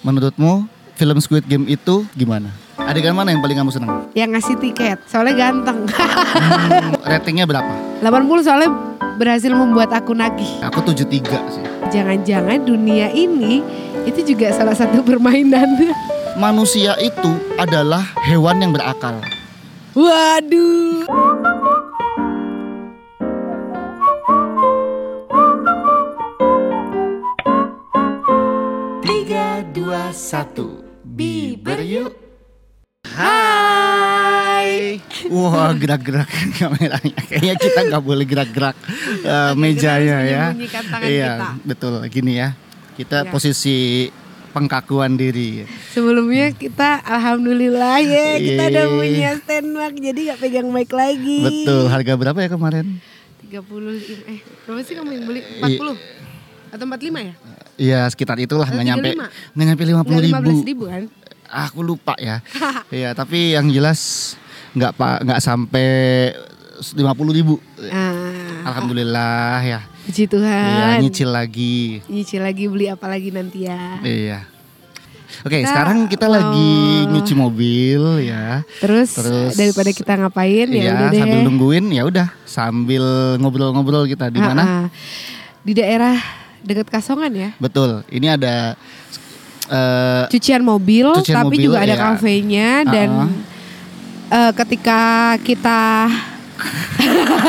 Menurutmu film Squid Game itu gimana? Adegan mana yang paling kamu senang? Yang ngasih tiket, soalnya ganteng. Hmm, ratingnya berapa? 80 soalnya berhasil membuat aku nagih. Aku 73 sih. Jangan-jangan dunia ini itu juga salah satu permainan. Manusia itu adalah hewan yang berakal. Waduh. Satu, Biber yuk. Hai. Wah gerak-gerak kameranya. Kayaknya kita nggak boleh gerak-gerak eh, mejanya ya. Iya kita. betul. Gini ya. Kita Ya. posisi pengkakuan diri. Sebelumnya kita alhamdulillah ya kita udah Yeay. punya stand mic jadi gak pegang mic lagi. Betul. Harga berapa ya kemarin? 30 eh berapa sih kamu yang beli? I- 40 atau 45 ya? Iya sekitar itulah nggak nyampe 35? nggak nyampe lima puluh ribu. 15 ribu kan? Aku lupa ya. Iya tapi yang jelas nggak pak nggak sampai lima puluh ribu. Ah, Alhamdulillah ya. puji Iya Tuhan. nyicil lagi. Nyicil lagi beli apa lagi nanti ya. Iya. Oke Kita sekarang kita mau- lagi nyuci mobil ya. Terus, Terus, daripada kita ngapain ya Iya udah deh. sambil nungguin ya udah sambil ngobrol-ngobrol kita di mana? Ah, ah. Di daerah dekat Kasongan ya. Betul. Ini ada eh Cucian mobil, Cucian tapi mobil, juga ada ya. kafenya dan Ah, eh, ketika kita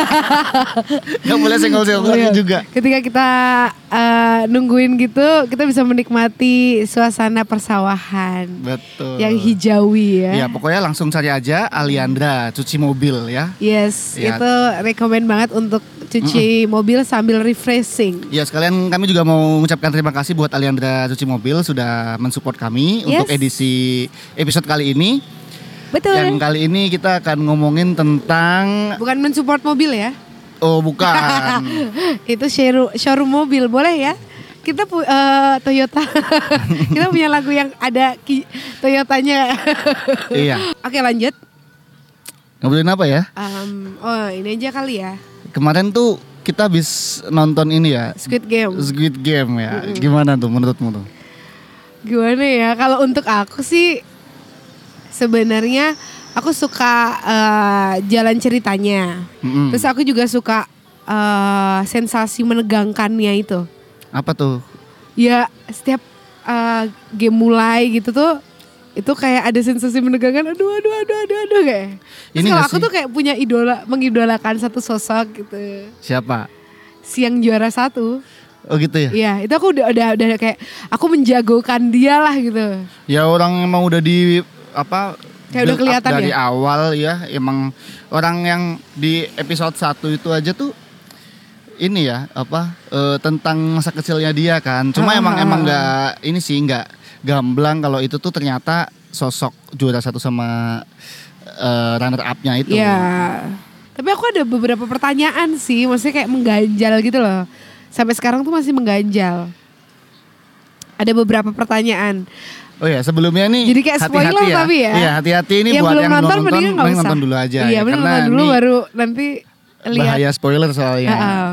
nggak boleh senggol-senggol Iya. juga. ketika kita eh, nungguin gitu, kita bisa menikmati suasana persawahan Betul. yang hijawi ya. Ya pokoknya langsung cari aja Aliandra cuci mobil ya. Yes, Iya. itu rekomend banget untuk cuci mobil sambil refreshing. Ya sekalian kami juga mau mengucapkan terima kasih buat Aliandra cuci mobil sudah mensupport kami Yes. untuk edisi episode kali ini. Betul. Yang kali ini kita akan ngomongin tentang Bukan mensupport mobil ya. oh bukan. Itu showroom, mobil, boleh ya? Kita pu- eh, Toyota. kita punya lagu yang ada ki- Toyotanya. iya. Oke, lanjut. Ngobrolin apa ya? Em, oh, ini aja kali ya. Kemarin tuh kita habis nonton ini ya. Squid Game. Squid Game ya. Gimana tuh menurutmu tuh? Gimana ya? Kalau untuk aku sih sebenarnya aku suka eh, jalan ceritanya. Mm-mm. Terus aku juga suka eh, sensasi menegangkannya itu. Apa tuh? Ya setiap eh, game mulai gitu tuh itu kayak ada sensasi menegangkan. Aduh, aduh, aduh, aduh, aduh kayak. Terus Ini kalau aku sih? tuh kayak punya idola, mengidolakan satu sosok gitu. Siapa? Si yang juara satu. Oh gitu ya? Iya, itu aku udah udah udah kayak aku menjagokan dia lah gitu. Ya orang emang udah di apa Kayak udah kelihatan dari ya? awal ya emang orang yang di episode 1 itu aja tuh ini ya apa eh, tentang masa kecilnya dia kan cuma Ah, emang ah, emang ah. nggak ini sih nggak gamblang kalau itu tuh ternyata sosok juara satu sama eh, runner upnya itu Iya. Tapi aku ada beberapa pertanyaan sih, maksudnya kayak mengganjal gitu loh. Sampai sekarang tuh masih mengganjal. Ada beberapa pertanyaan. oh ya sebelumnya nih Jadi kayak spoiler hati-hati ya. tapi ya. Iya hati-hati ini yang buat belum yang nonton, belum nonton usah. nonton dulu aja Iya, ya, mending karena nonton dulu baru nanti lihat. bahaya spoiler soalnya Heeh.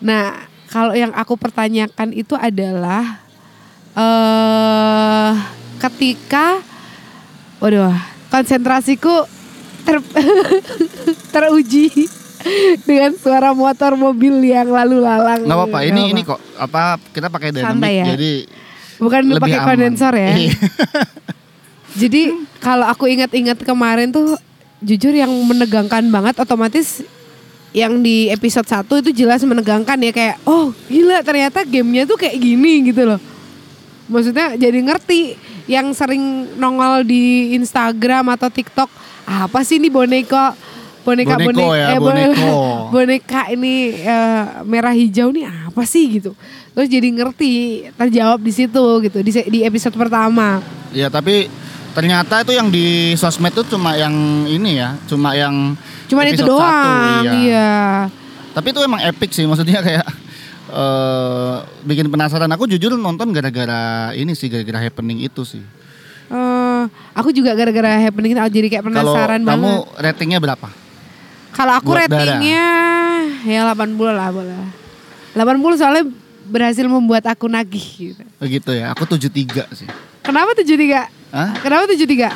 Nah, kalau yang aku pertanyakan itu adalah eh ketika waduh, konsentrasiku ter teruji dengan suara motor mobil yang lalu lalang. nggak apa-apa ini Nggak ini kok apa kita pakai dynamic ya. jadi Bukan lebih pakai aman. kondensor ya. Iya. Jadi kalau aku ingat-ingat kemarin tuh jujur yang menegangkan banget otomatis yang di episode 1 itu jelas menegangkan ya kayak oh gila ternyata gamenya tuh kayak gini gitu loh. Maksudnya jadi ngerti yang sering nongol di Instagram atau TikTok apa sih ini boneka boneka Boneko boneka ya, eh, bo- boneko. boneka ini eh, merah hijau nih apa sih gitu. Terus jadi ngerti terjawab di situ gitu di, di episode pertama. Ya tapi ternyata itu yang di sosmed tuh cuma yang ini ya, cuma yang Cuman itu episode satu, doang, iya. iya. Tapi itu emang epic sih, maksudnya kayak eh bikin penasaran. Aku jujur nonton gara-gara ini sih, gara-gara happening itu sih. Eh, aku juga gara-gara happening itu jadi kayak penasaran kamu banget. ratingnya berapa? Kalau aku buat ratingnya ya 80 lah boleh. 80 soalnya berhasil membuat aku nagih gitu. Begitu ya. Aku 73 sih. Kenapa 73? Hah? Kenapa 73?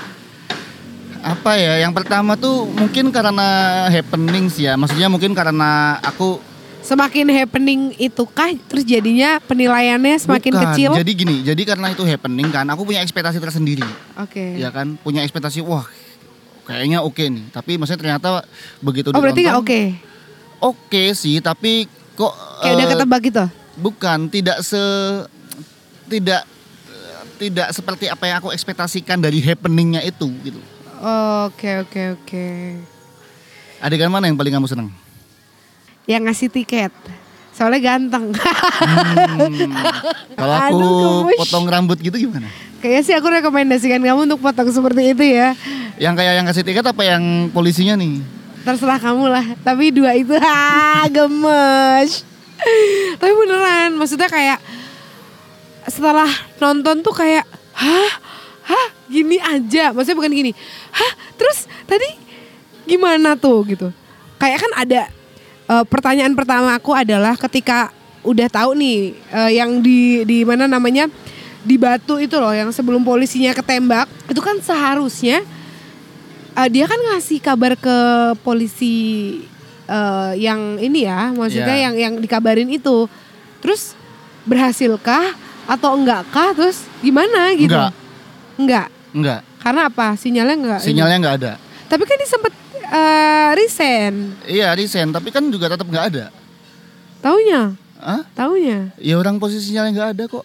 Apa ya? Yang pertama tuh mungkin karena happening sih ya. Maksudnya mungkin karena aku Semakin happening itu kah terus jadinya penilaiannya semakin Bukan. kecil? Jadi gini, jadi karena itu happening kan, aku punya ekspektasi tersendiri. Oke. Ya kan, punya ekspektasi wah kayaknya oke nih. Tapi maksudnya ternyata begitu Oh berarti nggak oke? Oke sih, tapi kok Kayak udah eh, ketebak gitu? bukan tidak se tidak tidak seperti apa yang aku ekspektasikan dari happeningnya itu gitu. Oke oke oke. Adegan mana yang paling kamu senang? Yang ngasih tiket. Soalnya ganteng. Hmm, kalau aku Aduh, potong rambut gitu gimana? Kayaknya sih aku rekomendasikan kamu untuk potong seperti itu ya. Yang kayak yang kasih tiket apa yang polisinya nih? Terserah kamu lah. Tapi dua itu ha gemes. Tapi beneran, maksudnya kayak setelah nonton tuh kayak hah hah gini aja. Maksudnya bukan gini. Hah terus tadi gimana tuh gitu. Kayak kan ada eh, pertanyaan pertama aku adalah ketika udah tahu nih eh, yang di di mana namanya di Batu itu loh yang sebelum polisinya ketembak itu kan seharusnya eh, dia kan ngasih kabar ke polisi eh, yang ini ya maksudnya Ya. yang yang dikabarin itu terus berhasilkah atau enggakah terus gimana gitu Enggak. enggak Enggak, karena apa sinyalnya enggak ini? sinyalnya enggak ada. tapi kan dia sempet eh, resign Iya resign, tapi kan juga tetap nggak ada. taunya Hah? taunya Ya orang posisinya nggak ada kok.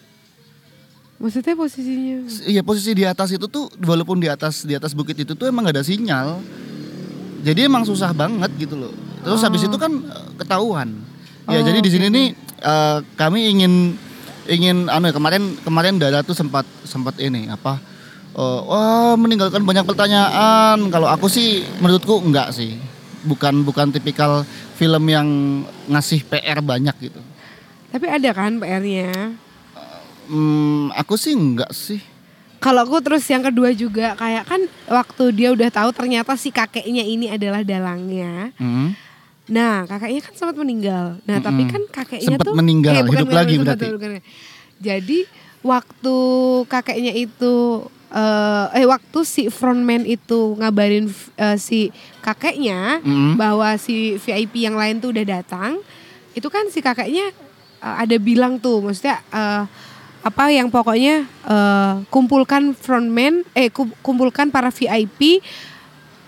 maksudnya posisinya Iya posisi di atas itu tuh, walaupun di atas di atas bukit itu tuh emang nggak ada sinyal. Jadi emang susah banget gitu loh. Terus habis Oh. itu kan eh, ketahuan. Ya Oh, jadi di sini nih eh, kami ingin ingin anu ya, kemarin kemarin Dara tuh sempat sempat ini apa? Eh, wah meninggalkan banyak pertanyaan. Kalau aku sih menurutku enggak sih. Bukan bukan tipikal film yang ngasih PR banyak gitu. tapi ada kan PR-nya Hmm, aku sih enggak sih. Kalau aku terus yang kedua juga kayak kan waktu dia udah tahu ternyata si kakeknya ini adalah dalangnya. Hmm. Nah kakeknya kan sempat meninggal. Nah tapi Mm-mm. kan kakeknya Sempat tuh meninggal, bukan, hidup bukan, lagi berarti. bukan, bukan. Jadi waktu kakeknya itu eh, eh waktu si frontman itu ngabarin eh, si kakeknya Mm-mm. bahwa si VIP yang lain tuh udah datang, itu kan si kakeknya eh, ada bilang tuh, maksudnya eh, apa yang pokoknya eh, kumpulkan frontman, eh kum- kumpulkan para VIP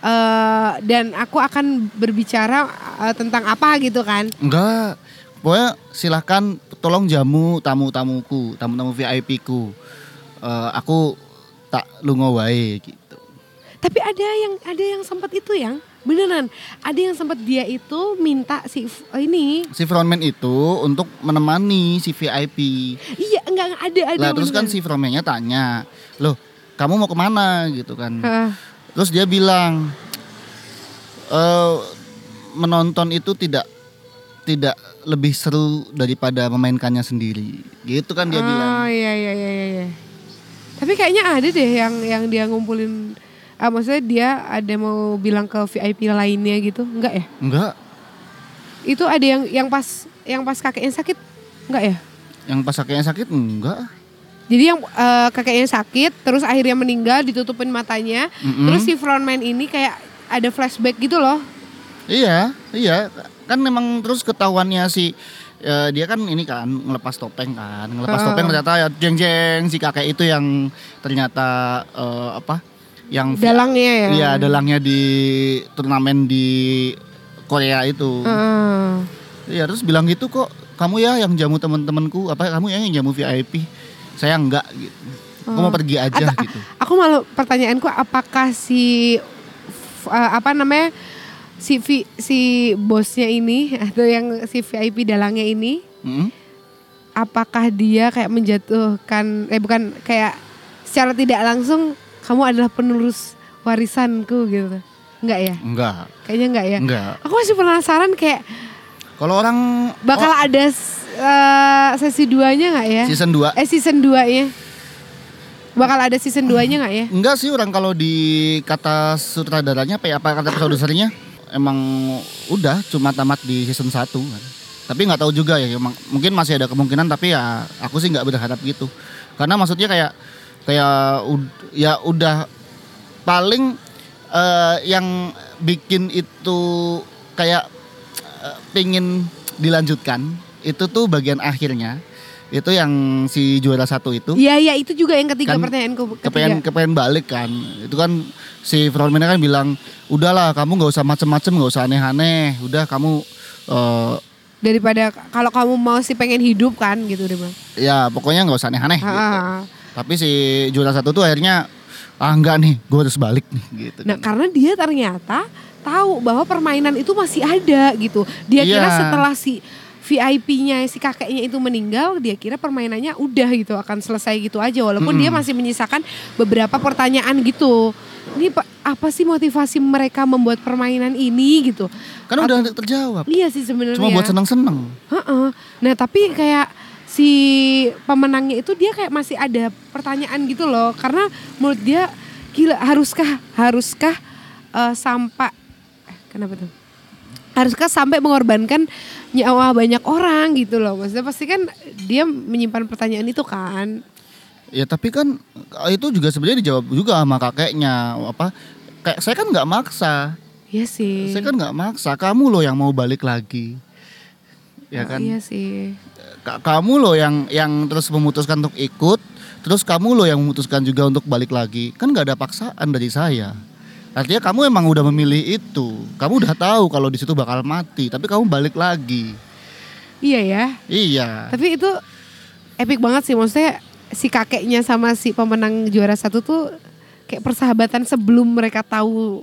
eh, dan aku akan berbicara eh, tentang apa gitu kan? Enggak. Pokoknya silahkan tolong jamu tamu-tamuku, tamu-tamu VIP ku. Eh, aku tak lungo wae gitu. Tapi ada yang ada yang sempat itu yang beneran ada yang sempat dia itu minta si f- ini Si frontman itu untuk menemani si VIP. iya enggak enggak, ada ada Lah terus kan si frontmannya tanya, "Loh, kamu mau ke mana?" gitu kan. Heeh. Terus dia bilang, eh menonton itu tidak tidak lebih seru daripada memainkannya sendiri. Gitu kan dia oh, bilang. iya iya iya iya, iya. Tapi kayaknya ada deh yang yang dia ngumpulin ah, maksudnya dia ada mau bilang ke VIP lainnya gitu. Enggak ya? Enggak, Itu ada yang yang pas yang pas kakeknya sakit enggak ya? yang pas kakeknya sakit enggak. Jadi yang eh, kakeknya sakit terus akhirnya meninggal ditutupin matanya. Mm-mm. Terus si frontman ini kayak ada flashback gitu loh. Iya, iya. Kan memang terus ketahuannya si eh, dia kan ini kan ngelepas topeng kan. Ngelepas Heeh. topeng ternyata ya jeng-jeng si kakek itu yang ternyata eh, apa? Yang Dalangnya ya. Iya, dalangnya di turnamen di Korea itu. Heeh. Iya, terus bilang gitu kok kamu ya yang jamu teman-temanku, apa kamu ya yang jamu VIP. Saya enggak gitu. Aku mau pergi aja gitu. Aku malu pertanyaanku apakah si eh, apa namanya si vi- si bosnya ini atau yang si VIP dalangnya ini Mm-mm. apakah dia kayak menjatuhkan eh bukan kayak secara tidak langsung kamu adalah penerus warisanku gitu. Enggak ya? Enggak, Kayaknya enggak ya. enggak. Aku masih penasaran kayak Kalau orang bakal oh, ada eh, sesi duanya nggak ya? season 2 Eh season 2 nya. Bakal ada season 2 nya nggak ya? Enggak sih orang kalau di kata sutradaranya apa ya apa kata produsernya emang udah cuma tamat di season 1 kan. Tapi nggak tahu juga ya, emang- mungkin masih ada kemungkinan tapi ya aku sih nggak berharap gitu. Karena maksudnya kayak kayak ya udah paling eh, yang bikin itu kayak eh, pingin dilanjutkan itu tuh bagian akhirnya itu yang si juara satu itu Iya iya itu juga yang ketiga Kan pertanyaanku kepengen ketiga. kepengen balik kan itu kan si frontman kan bilang udahlah kamu nggak usah macem-macem nggak usah aneh-aneh udah kamu eh, Daripada kalau kamu mau sih pengen hidup kan gitu deh bang. ya pokoknya nggak usah aneh-aneh gitu. Ah. tapi si juara satu tuh akhirnya ah enggak nih gue harus balik nih gitu Nah kan. karena dia ternyata tahu bahwa permainan itu masih ada gitu. Dia kira Iya. setelah si VIP-nya si kakeknya itu meninggal, dia kira permainannya udah gitu akan selesai gitu aja. Walaupun dia Mm-mm. masih menyisakan beberapa pertanyaan gitu. Ini pa- apa sih motivasi mereka membuat permainan ini gitu? kan udah terjawab Iya sih sebenarnya. cuma buat seneng-seneng Heeh. Nah tapi kayak si pemenangnya itu dia kayak masih ada pertanyaan gitu loh karena menurut dia gila haruskah haruskah eh, sampai eh, kenapa tuh haruskah sampai mengorbankan nyawa banyak orang gitu loh? Maksudnya pasti kan dia menyimpan pertanyaan itu kan. Ya tapi kan itu juga sebenarnya dijawab juga sama kakeknya apa kayak saya kan nggak maksa. Iya sih. Saya kan nggak maksa kamu loh yang mau balik lagi. Ya Oh, kan? iya sih. Ka- kamu loh yang yang terus memutuskan untuk ikut terus kamu loh yang memutuskan juga untuk balik lagi. Kan nggak ada paksaan dari saya artinya kamu emang udah memilih itu. Kamu udah tahu kalau di situ bakal mati tapi kamu balik lagi. Iya ya. Iya. Tapi itu epic banget sih maksudnya si kakeknya sama si pemenang juara satu tuh kayak persahabatan sebelum mereka tahu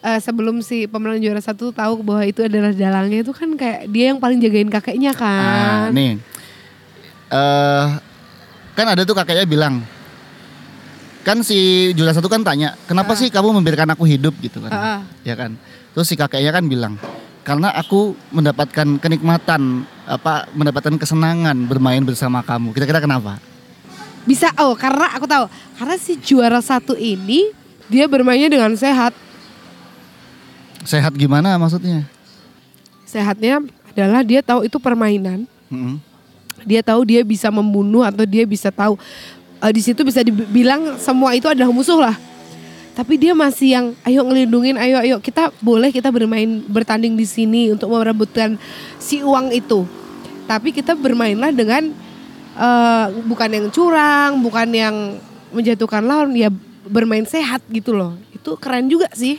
eh, sebelum si pemenang juara satu tahu bahwa itu adalah dalangnya itu kan kayak dia yang paling jagain kakeknya Ah, kan. nih. Eh kan ada tuh kakeknya bilang kan si juara satu kan tanya kenapa sih kamu membiarkan aku hidup gitu kan ah. ya kan terus si kakeknya kan bilang karena aku mendapatkan kenikmatan apa mendapatkan kesenangan bermain bersama kamu kira-kira kenapa Bisa oh karena aku tahu karena si juara satu ini dia bermainnya dengan sehat. sehat gimana maksudnya Sehatnya adalah dia tahu itu permainan. Mm-mm. Dia tahu dia bisa membunuh atau dia bisa tahu eh, di situ bisa dibilang semua itu adalah musuh lah. Tapi dia masih yang ayo ngelindungin, ayo ayo kita boleh kita bermain bertanding di sini untuk merebutkan si uang itu. Tapi kita bermainlah dengan eh, bukan yang curang, bukan yang menjatuhkan lawan, ya bermain sehat gitu loh. Itu keren juga sih.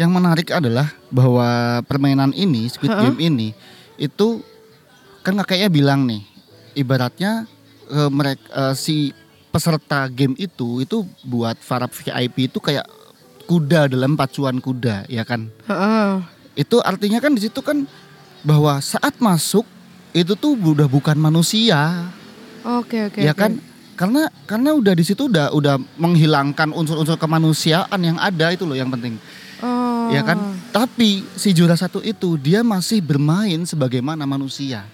yang menarik adalah bahwa permainan ini Squid Ha-ha. Game ini itu kan kakeknya bilang nih ibaratnya mereka si peserta game itu itu buat para VIP itu kayak kuda dalam pacuan kuda ya kan Heeh. itu artinya kan di situ kan bahwa saat masuk itu tuh udah bukan manusia Oke oke. ya oke. kan karena karena udah di situ udah udah menghilangkan unsur-unsur kemanusiaan yang ada itu loh yang penting Oh. ya kan tapi si juara satu itu dia masih bermain sebagaimana manusia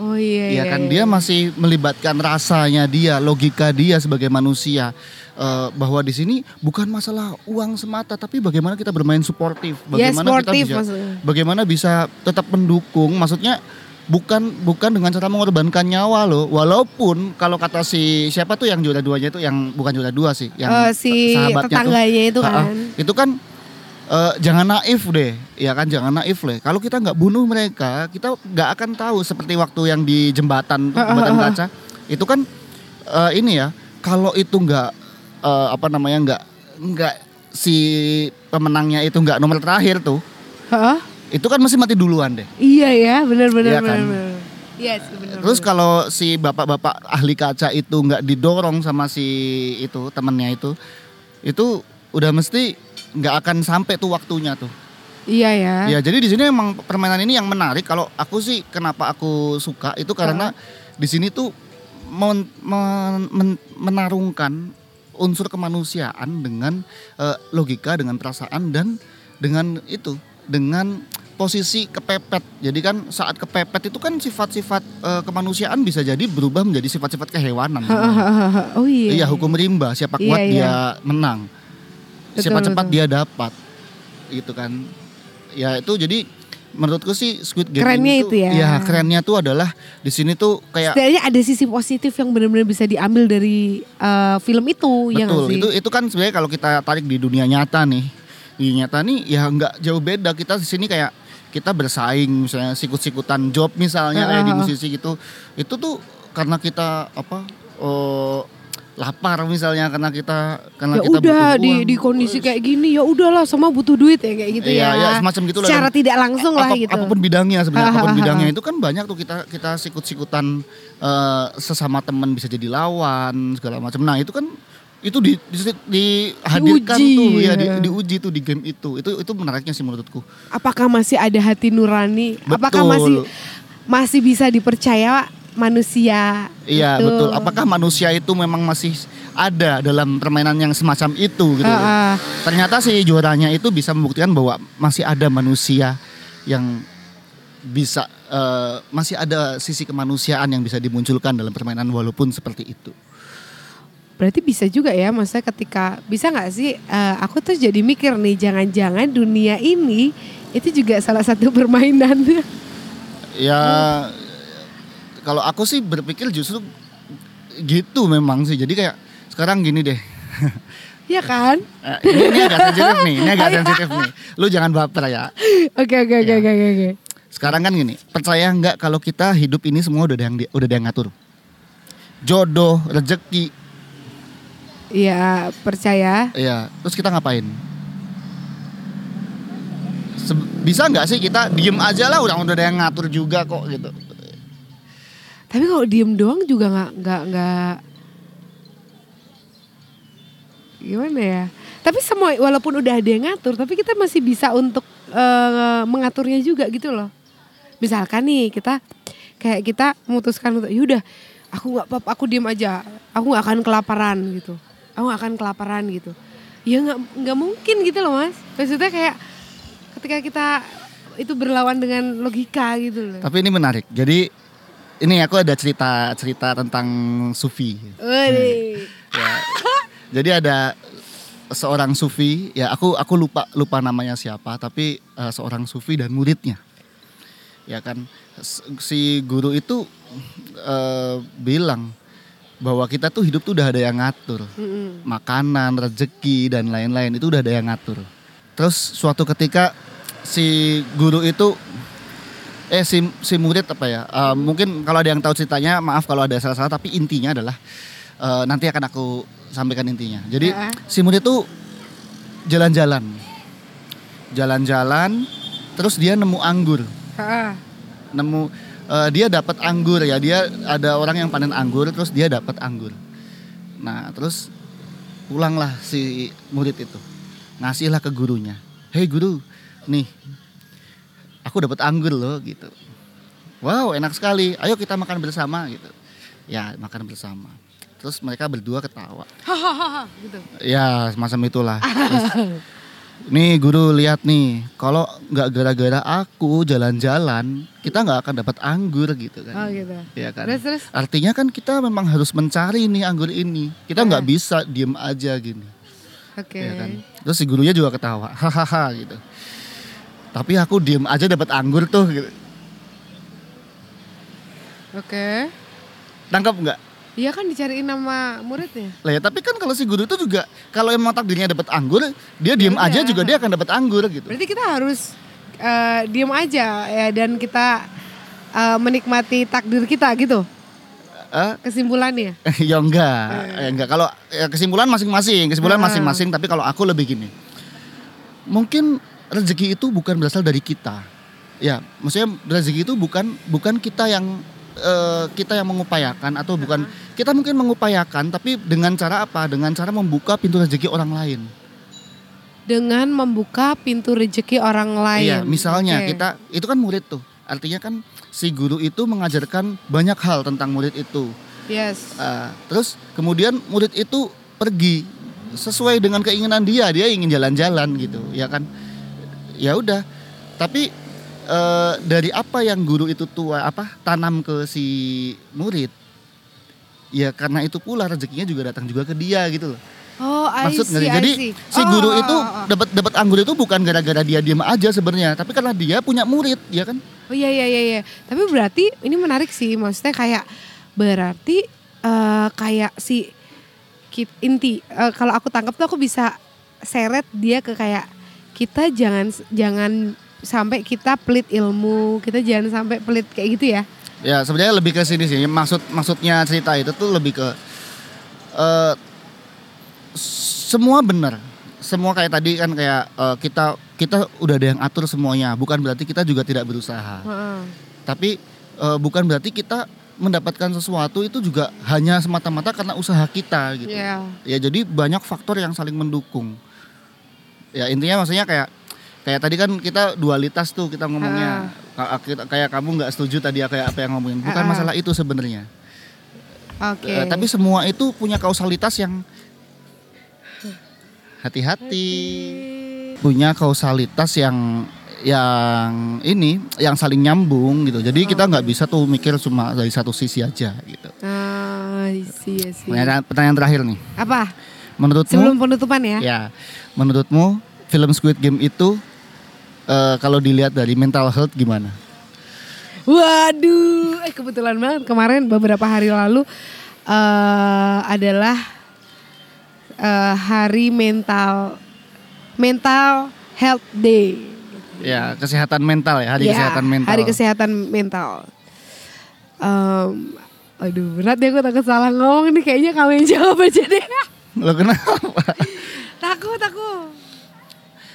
Oh iya. ya iya, kan iya. dia masih melibatkan rasanya dia logika dia sebagai manusia Eh, bahwa di sini bukan masalah uang semata tapi bagaimana kita bermain suportif Ya bagaimana kita sportif bisa maksudnya. bagaimana bisa tetap mendukung maksudnya bukan bukan dengan cara mengorbankan nyawa loh walaupun kalau kata si siapa tuh yang juara duanya itu yang bukan juara dua sih yang Eh, si sahabatnya tuh tetangganya itu kan. itu kan eh, jangan naif deh ya kan jangan naif deh kalau kita nggak bunuh mereka kita nggak akan tahu seperti waktu yang di jembatan jembatan kaca itu kan eh, ini ya kalau itu nggak eh, apa namanya nggak nggak si pemenangnya itu nggak nomor terakhir tuh Heeh. itu kan mesti mati duluan deh Iya ya, benar-benar Iya kan? benar. Terus kalau si bapak-bapak ahli kaca itu nggak didorong sama si itu temennya itu, itu udah mesti nggak akan sampai tuh waktunya tuh. Iya ya. Ya jadi di sini emang permainan ini yang menarik. Kalau aku sih kenapa aku suka itu karena di sini tuh men- men- men- menarungkan unsur kemanusiaan dengan eh, logika, dengan perasaan dan dengan itu dengan posisi kepepet. Jadi kan saat kepepet itu kan sifat-sifat eh, kemanusiaan bisa jadi berubah menjadi sifat-sifat kehewanan. oh iya. Iya hukum rimba siapa Iya, kuat iya. dia menang. Betul, siapa cepat betul. dia dapat. Gitu kan. Ya itu jadi menurutku sih Squid Game Kerennya ini itu tuh, ya. kerennya tuh adalah di sini tuh kayak Setidaknya ada sisi positif yang benar-benar bisa diambil dari eh, film itu ya betul sih? itu itu kan sebenarnya kalau kita tarik di dunia nyata nih di nyata nih ya nggak jauh beda kita di sini kayak kita bersaing misalnya sikut-sikutan job misalnya kayak di musisi gitu itu tuh karena kita apa eh, lapar misalnya karena kita karena ya kita udah butuh di uang. di kondisi kayak gini ya udahlah sama butuh duit ya kayak gitu Iya, ya. iya, semacam gitu lah. Secara tidak langsung lah gitu. Apa pun bidangnya sebenarnya, apa pun bidangnya itu kan banyak tuh kita kita sikut-sikutan eh, sesama teman bisa jadi lawan segala macam. Nah itu kan itu di, di, dihadirkan Diuji, tuh ya di, ya. diuji tuh di game itu. Itu itu menariknya sih menurutku. Apakah masih ada hati nurani? Apakah Betul. masih masih bisa dipercaya manusia? Iya itu? betul. Apakah manusia itu memang masih ada dalam permainan yang semacam itu gitu? Ah, ah. Ternyata si juaranya itu bisa membuktikan bahwa masih ada manusia yang bisa eh, masih ada sisi kemanusiaan yang bisa dimunculkan dalam permainan walaupun seperti itu. Berarti bisa juga ya, maksudnya ketika bisa nggak sih? eh, aku tuh jadi mikir nih, jangan-jangan dunia ini itu juga salah satu permainan. Ya kalau aku sih berpikir justru gitu memang sih. Jadi kayak sekarang gini deh. ya kan? Eh, ini, ini agak sensitif nih, ini agak sensitif nih. Lu jangan baper ya. Oke oke oke Ya. oke oke, oke. Sekarang kan gini, percaya nggak kalau kita hidup ini semua udah ada yang di- udah ada yang ngatur. Jodoh, rezeki, Iya percaya. Iya, terus kita ngapain? Se- bisa nggak sih kita diem aja lah udah udah ada yang ngatur juga kok gitu. Tapi kalau diem doang juga nggak nggak nggak gimana ya? Tapi semua walaupun udah ada yang ngatur, tapi kita masih bisa untuk eh, mengaturnya juga gitu loh. Misalkan nih kita kayak kita memutuskan untuk yaudah aku nggak apa aku diem aja, aku nggak akan kelaparan gitu, aku nggak akan kelaparan gitu. Ya nggak nggak mungkin gitu loh mas. Maksudnya kayak ketika kita itu berlawan dengan logika gitu loh. Tapi ini menarik. Jadi ini aku ada cerita cerita tentang sufi. Wih. Ya. Jadi ada seorang sufi, ya aku aku lupa lupa namanya siapa, tapi eh, seorang sufi dan muridnya. Ya kan si guru itu eh, bilang bahwa kita tuh hidup tuh udah ada yang ngatur. Makanan, rezeki dan lain-lain itu udah ada yang ngatur. Terus suatu ketika si guru itu eh si si murid apa ya? eh, mungkin kalau ada yang tahu ceritanya, maaf kalau ada salah-salah tapi intinya adalah eh, nanti akan aku sampaikan intinya. Jadi Ya. si murid itu jalan-jalan. Jalan-jalan terus dia nemu anggur Ah, nemu eh, dia dapat anggur ya dia ada orang yang panen anggur terus dia dapat anggur nah terus pulanglah si murid itu ngasihlah ke gurunya hei guru nih aku dapat anggur loh gitu. Wow enak sekali. Ayo kita makan bersama gitu. Ya makan bersama. Terus mereka berdua ketawa. Hahaha gitu. ya semacam itulah. Terus, nih guru lihat nih. Kalau nggak gara-gara aku jalan-jalan kita nggak akan dapat anggur gitu Oh kan gitu. ya kan? Terus terus. artinya kan kita memang harus mencari nih anggur ini. Kita nggak Ah. bisa diem aja gini. Oke. ya kan? Terus si gurunya juga ketawa. Hahaha gitu tapi aku diem aja dapat anggur tuh gitu. Oke. tangkap nggak Iya kan dicariin nama muridnya. lah ya tapi kan kalau si guru itu juga kalau emang takdirnya dapat anggur dia diem Ya aja udah. juga dia akan dapat anggur gitu Berarti kita harus eh, diem aja ya dan kita eh, menikmati takdir kita gitu. Eh, Kesimpulannya. ya enggak, ya enggak. Kalau ya kesimpulan masing-masing, kesimpulan Ah. masing-masing. Tapi kalau aku lebih gini, mungkin rezeki itu bukan berasal dari kita. Ya, maksudnya rezeki itu bukan bukan kita yang eh, kita yang mengupayakan atau bukan kita mungkin mengupayakan, tapi dengan cara apa? Dengan cara membuka pintu rezeki orang lain. Dengan membuka pintu rezeki orang lain. Iya, misalnya Oke. kita itu kan murid tuh. Artinya kan si guru itu mengajarkan banyak hal tentang murid itu. Yes. Ah, terus kemudian murid itu pergi sesuai dengan keinginan dia, dia ingin jalan-jalan gitu, ya kan? Ya udah. Tapi eh, dari apa yang guru itu tua apa tanam ke si murid, ya karena itu pula rezekinya juga datang juga ke dia gitu loh. Oh, I Maksud see, sih? I Jadi see. si Oh, guru oh, itu oh, oh. dapat dapat anggur itu bukan gara-gara dia diem aja sebenarnya, tapi karena dia punya murid, ya kan? Oh iya iya iya iya. Tapi berarti ini menarik sih, maksudnya kayak berarti eh, kayak si kit- inti eh, kalau aku tangkap tuh aku bisa seret dia ke kayak kita jangan jangan sampai kita pelit ilmu, kita jangan sampai pelit kayak gitu ya. Ya sebenarnya lebih ke sini sih. Maksud maksudnya cerita itu tuh lebih ke eh semua benar. Semua kayak tadi kan kayak eh, kita kita udah ada yang atur semuanya. Bukan berarti kita juga tidak berusaha. Heeh. Tapi eh, bukan berarti kita mendapatkan sesuatu itu juga hanya semata-mata karena usaha kita gitu. Iya. Ya jadi banyak faktor yang saling mendukung. Ya intinya maksudnya kayak kayak tadi kan kita dualitas tuh kita ngomongnya. Kita- Kayak kamu nggak setuju tadi kayak apa yang ngomongin. Bukan Ah. masalah itu sebenarnya. Oke. Eh, tapi semua itu punya kausalitas yang hati-hati. Punya kausalitas yang yang ini yang saling nyambung gitu. Jadi kita nggak bisa tuh mikir cuma dari satu sisi aja gitu. I see, pertanyaan terakhir nih. Apa? Menurutmu Sebelum penutupan ya? Ya, menurutmu film Squid Game itu eh, kalau dilihat dari mental health gimana? Waduh, eh kebetulan banget kemarin beberapa hari lalu eh adalah eh, hari mental mental health day. Ya, kesehatan mental ya, hari Ya, kesehatan mental. Hari kesehatan mental. Em, aduh berat deh aku takut salah ngomong nih kayaknya kamu yang jawab aja deh. Lo kenapa? takut aku.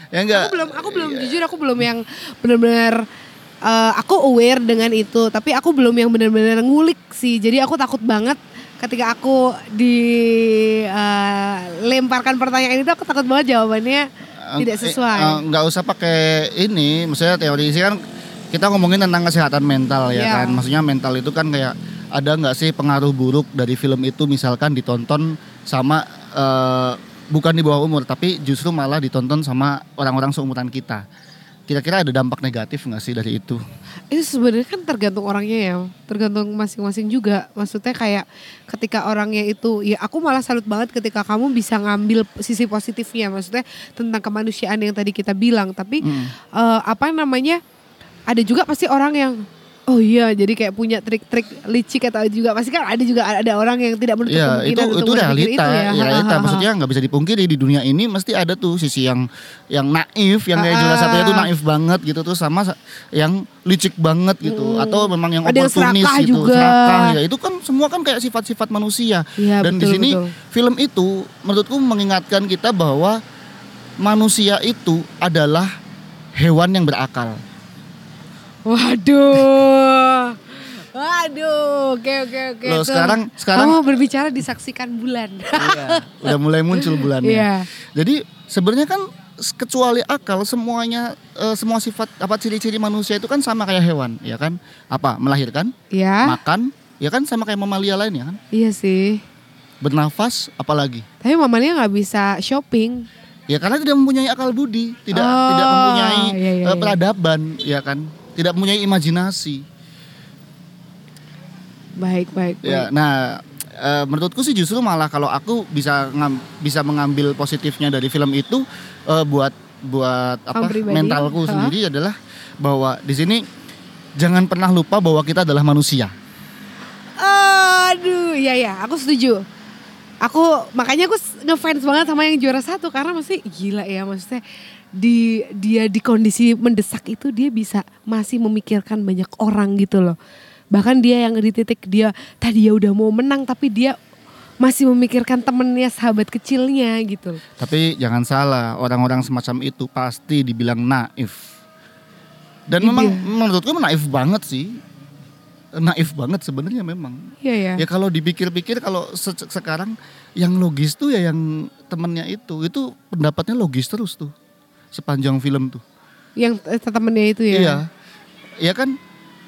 ya enggak. Aku belum aku belum jujur aku belum yang benar-benar eh, aku aware dengan itu, tapi aku belum yang benar-benar ngulik sih. Jadi aku takut banget ketika aku dilemparkan pertanyaan itu aku takut banget jawabannya Eh, tidak eh, sesuai. eh, Nggak usah pakai ini, maksudnya teori sih kan kita ngomongin tentang kesehatan mental ya Iya. kan. Maksudnya mental itu kan kayak ada nggak sih pengaruh buruk dari film itu misalkan ditonton sama eh, bukan di bawah umur tapi justru malah ditonton sama orang-orang seumuran kita. Kira-kira ada dampak negatif nggak sih dari itu? itu sebenarnya kan tergantung orangnya ya, tergantung masing-masing juga. Maksudnya kayak ketika orangnya itu, ya aku malah salut banget ketika kamu bisa ngambil sisi positifnya. Maksudnya tentang kemanusiaan yang tadi kita bilang. Tapi Mm. eh, apa namanya? Ada juga pasti orang yang oh iya jadi kayak punya trik-trik licik atau juga pasti kan ada juga ada orang yang tidak menutup itu kemungkinan itu berpikir realita, itu ya. ya, realita. Maksudnya nggak bisa dipungkiri di dunia ini mesti ada tuh sisi yang yang naif, yang kayak jelas satunya tuh naif banget gitu tuh sama sa- yang licik banget gitu, Hmm. atau memang yang Ada yang oportunis serakah gitu, juga. serakah ya. Itu kan semua kan kayak sifat-sifat manusia. Iya, Dan di sini betul. film itu menurutku mengingatkan kita bahwa manusia itu adalah hewan yang berakal. Waduh. Waduh, oke oke oke. Loh, Tuh. sekarang- sekarang- kamu berbicara disaksikan bulan. Iya, udah mulai muncul bulannya. Iya. Jadi sebenarnya kan kecuali akal semuanya eh, semua sifat apa ciri-ciri manusia itu kan sama kayak hewan, ya kan? Apa? Melahirkan, Ya, makan, ya kan sama kayak mamalia lain ya kan? iya sih. Bernafas, apalagi? Tapi mamanya nggak bisa shopping. Ya karena tidak mempunyai akal budi, tidak Oh, tidak mempunyai iya, iya, eh, iya. peradaban, ya kan? Tidak mempunyai imajinasi. Baik baik. Ya, baik. nah eh, menurutku sih justru malah kalau aku bisa ngam- bisa mengambil positifnya dari film itu eh, buat buat apa pribadi? mentalku sendiri adalah bahwa di sini jangan pernah lupa bahwa kita adalah manusia. Aduh, iya ya, aku setuju. Aku makanya aku ngefans banget sama yang juara satu karena masih gila ya maksudnya di dia di kondisi mendesak itu dia bisa masih memikirkan banyak orang gitu loh. Bahkan dia yang di titik dia tadi ya udah mau menang tapi dia masih memikirkan temennya sahabat kecilnya gitu. Tapi jangan salah, orang-orang semacam itu pasti dibilang naif. Dan Iya. memang menurutku naif banget sih. Naif banget sebenarnya memang. Iya ya. Ya kalau dipikir-pikir kalau se- sekarang yang logis tuh ya yang temennya itu, itu pendapatnya logis terus tuh sepanjang film tuh. Yang eh, temennya itu ya. Iya. Iya kan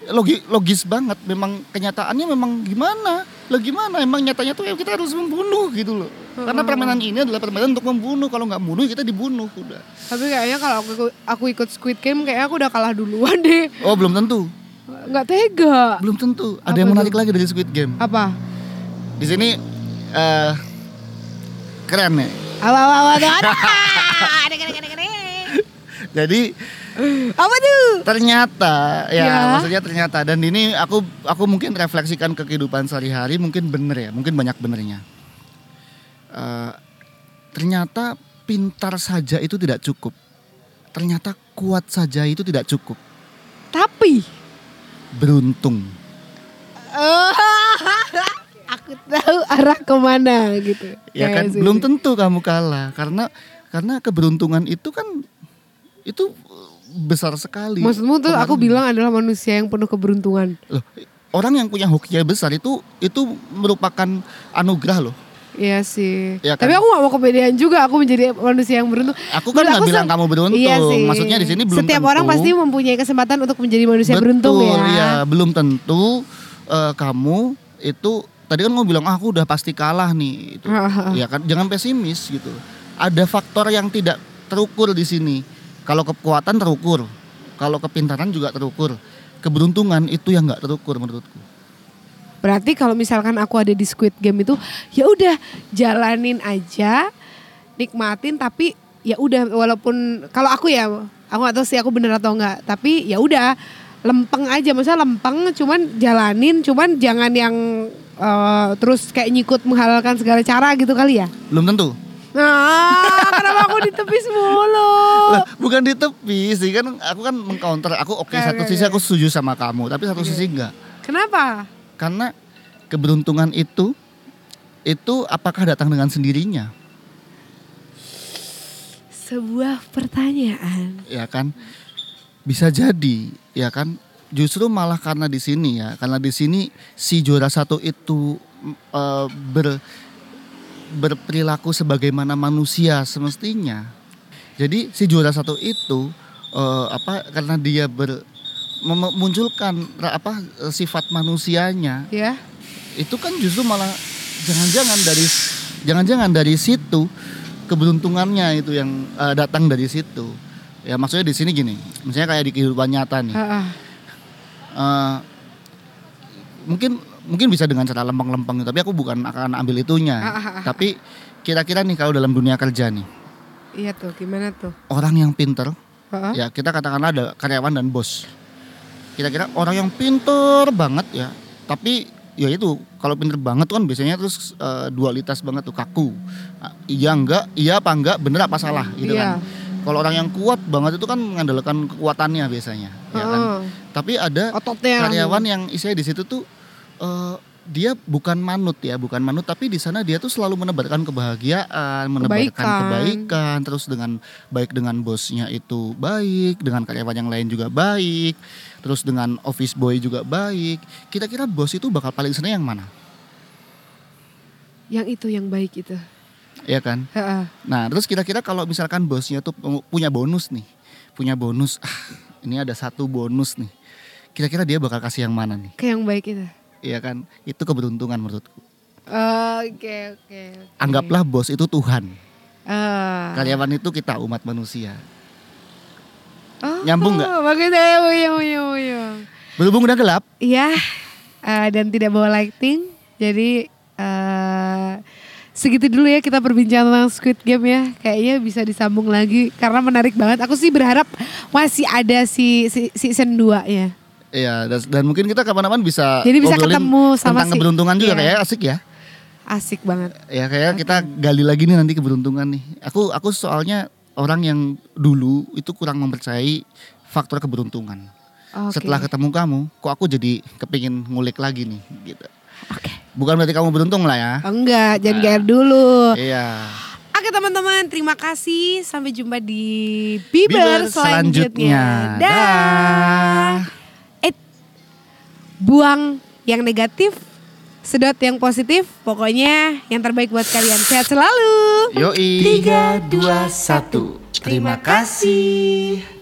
logi, logis banget. Memang kenyataannya memang gimana? Lah gimana? Emang nyatanya tuh ya kita harus membunuh gitu loh. Karena permainan ini adalah permainan untuk membunuh. Kalau nggak bunuh kita dibunuh udah. Tapi kayaknya kalau aku, aku ikut Squid Game kayaknya aku udah kalah duluan deh. Oh belum tentu, Nggak tega. belum tentu. Ada Apa yang menarik tuh? lagi dari Squid Game. Apa? Di sini eh keren nih. Apa apa apa tuh? Ada, ada, ada, ada, ada. Jadi Apa tuh? ternyata ya, Ya. maksudnya ternyata dan ini aku aku mungkin refleksikan ke kehidupan sehari-hari mungkin bener ya, mungkin banyak benernya. Eh, ternyata pintar saja itu tidak cukup. Ternyata kuat saja itu tidak cukup. Tapi Beruntung. Oh, aku tahu arah ke mana gitu. Ya kan Kayak belum tentu kamu kalah karena karena keberuntungan itu kan itu besar sekali. Maksudmu tuh aku bilang adalah manusia yang penuh keberuntungan. Loh, orang yang punya hoki besar itu itu merupakan anugerah loh. Iya sih. Iya kan? Tapi aku gak mau kepedean juga aku menjadi manusia yang beruntung. Aku kan nggak bilang kamu beruntung. Iya sih. Maksudnya di sini belum Setiap tentu. orang pasti mempunyai kesempatan untuk menjadi manusia beruntung Betul, ya. iya. belum tentu eh, kamu itu tadi kan mau bilang ah, aku udah pasti kalah nih. Itu. Ya kan jangan pesimis gitu. Ada faktor yang tidak terukur di sini. Kalau kekuatan terukur, kalau kepintaran juga terukur. Keberuntungan itu yang nggak terukur menurutku. Berarti kalau misalkan aku ada di Squid Game itu ya udah jalanin aja, nikmatin tapi ya udah walaupun kalau aku ya aku gak tahu sih aku bener atau enggak, tapi ya udah lempeng aja maksudnya lempeng cuman jalanin cuman jangan yang eh, terus kayak nyikut menghalalkan segala cara gitu kali ya. Belum tentu. Nah, kenapa aku ditepis mulu? Lah, bukan di tepi sih kan aku kan mengcounter. Aku oke Oke, satu sisi aku setuju sama kamu, tapi satu sisi enggak. Kenapa? Karena keberuntungan itu itu apakah datang dengan sendirinya? Sebuah pertanyaan. Ya kan? Bisa jadi, ya kan? Justru malah karena di sini ya, karena di sini si juara satu itu eh, ber berperilaku sebagaimana manusia semestinya. Jadi si juara satu itu eh, apa karena dia ber mem- memunculkan apa eh, sifat manusianya Ya. itu kan justru malah jangan-jangan dari jangan-jangan dari situ keberuntungannya itu yang eh, datang dari situ ya maksudnya di sini gini misalnya kayak di kehidupan nyata nih Ah, ah. eh, mungkin mungkin bisa dengan cara lempeng-lempeng tapi aku bukan akan ambil itunya. Ah, ah, ah, tapi kira-kira nih kalau dalam dunia kerja nih. Iya tuh, gimana tuh? orang yang pinter ya kita katakanlah ada karyawan dan bos. Kira-kira orang yang pinter banget ya tapi ya itu kalau pinter banget tuh kan biasanya terus eh, dualitas banget tuh kaku. Iya enggak iya apa enggak bener apa salah gitu Iya. kan. Kalau orang yang kuat banget itu kan mengandalkan kekuatannya biasanya ya kan. Tapi ada Ototnya. karyawan yang isinya di situ tuh eh, dia bukan manut ya, bukan manut tapi di sana dia tuh selalu menebarkan kebahagiaan, menebarkan Kebaikan. kebaikan, terus dengan baik dengan bosnya itu baik, dengan karyawan yang lain juga baik, terus dengan office boy juga baik. Kira-kira bos itu bakal paling seneng yang mana? Yang itu yang baik itu. Ya kan? Ah, ah. Nah, terus kira-kira kalau misalkan bosnya tuh punya bonus nih, punya bonus, ah ini ada satu bonus nih. Kira-kira dia bakal kasih yang mana nih? Kayak yang baik itu. Iya kan? Itu keberuntungan menurutku. Oke, oke. oke. Anggaplah bos itu Tuhan, Ah. karyawan itu kita umat manusia. Oh, Nyambung nggak? Bagus ya, uyung, uyung, uyung. Berhubung udah gelap, Iya, eh, dan tidak bawa lighting. Jadi eh segitu dulu ya kita berbincang tentang Squid Game ya. Kayaknya bisa disambung lagi karena menarik banget. Aku sih berharap masih ada si, si season 2 ya. Iya, dan, dan mungkin kita kapan-kapan bisa Jadi bisa ketemu sama tentang si- keberuntungan juga iya. kayak asik ya. Asik banget. Ya kayak kita gali lagi nih nanti keberuntungan nih. Aku aku soalnya orang yang dulu itu kurang mempercayai faktor keberuntungan. Oke. Setelah ketemu kamu, kok aku jadi kepingin ngulik lagi nih gitu. Oke. Bukan berarti kamu beruntung lah ya. Oh, enggak, jangan GR dulu. Iya. Oke teman-teman, terima kasih. Sampai jumpa di Bieber Bieber, selanjutnya. selanjutnya. Dah. Eh, buang yang negatif, sedot yang positif. Pokoknya yang terbaik buat kalian. Sehat selalu. Yoi. Tiga, dua, satu. Terima kasih.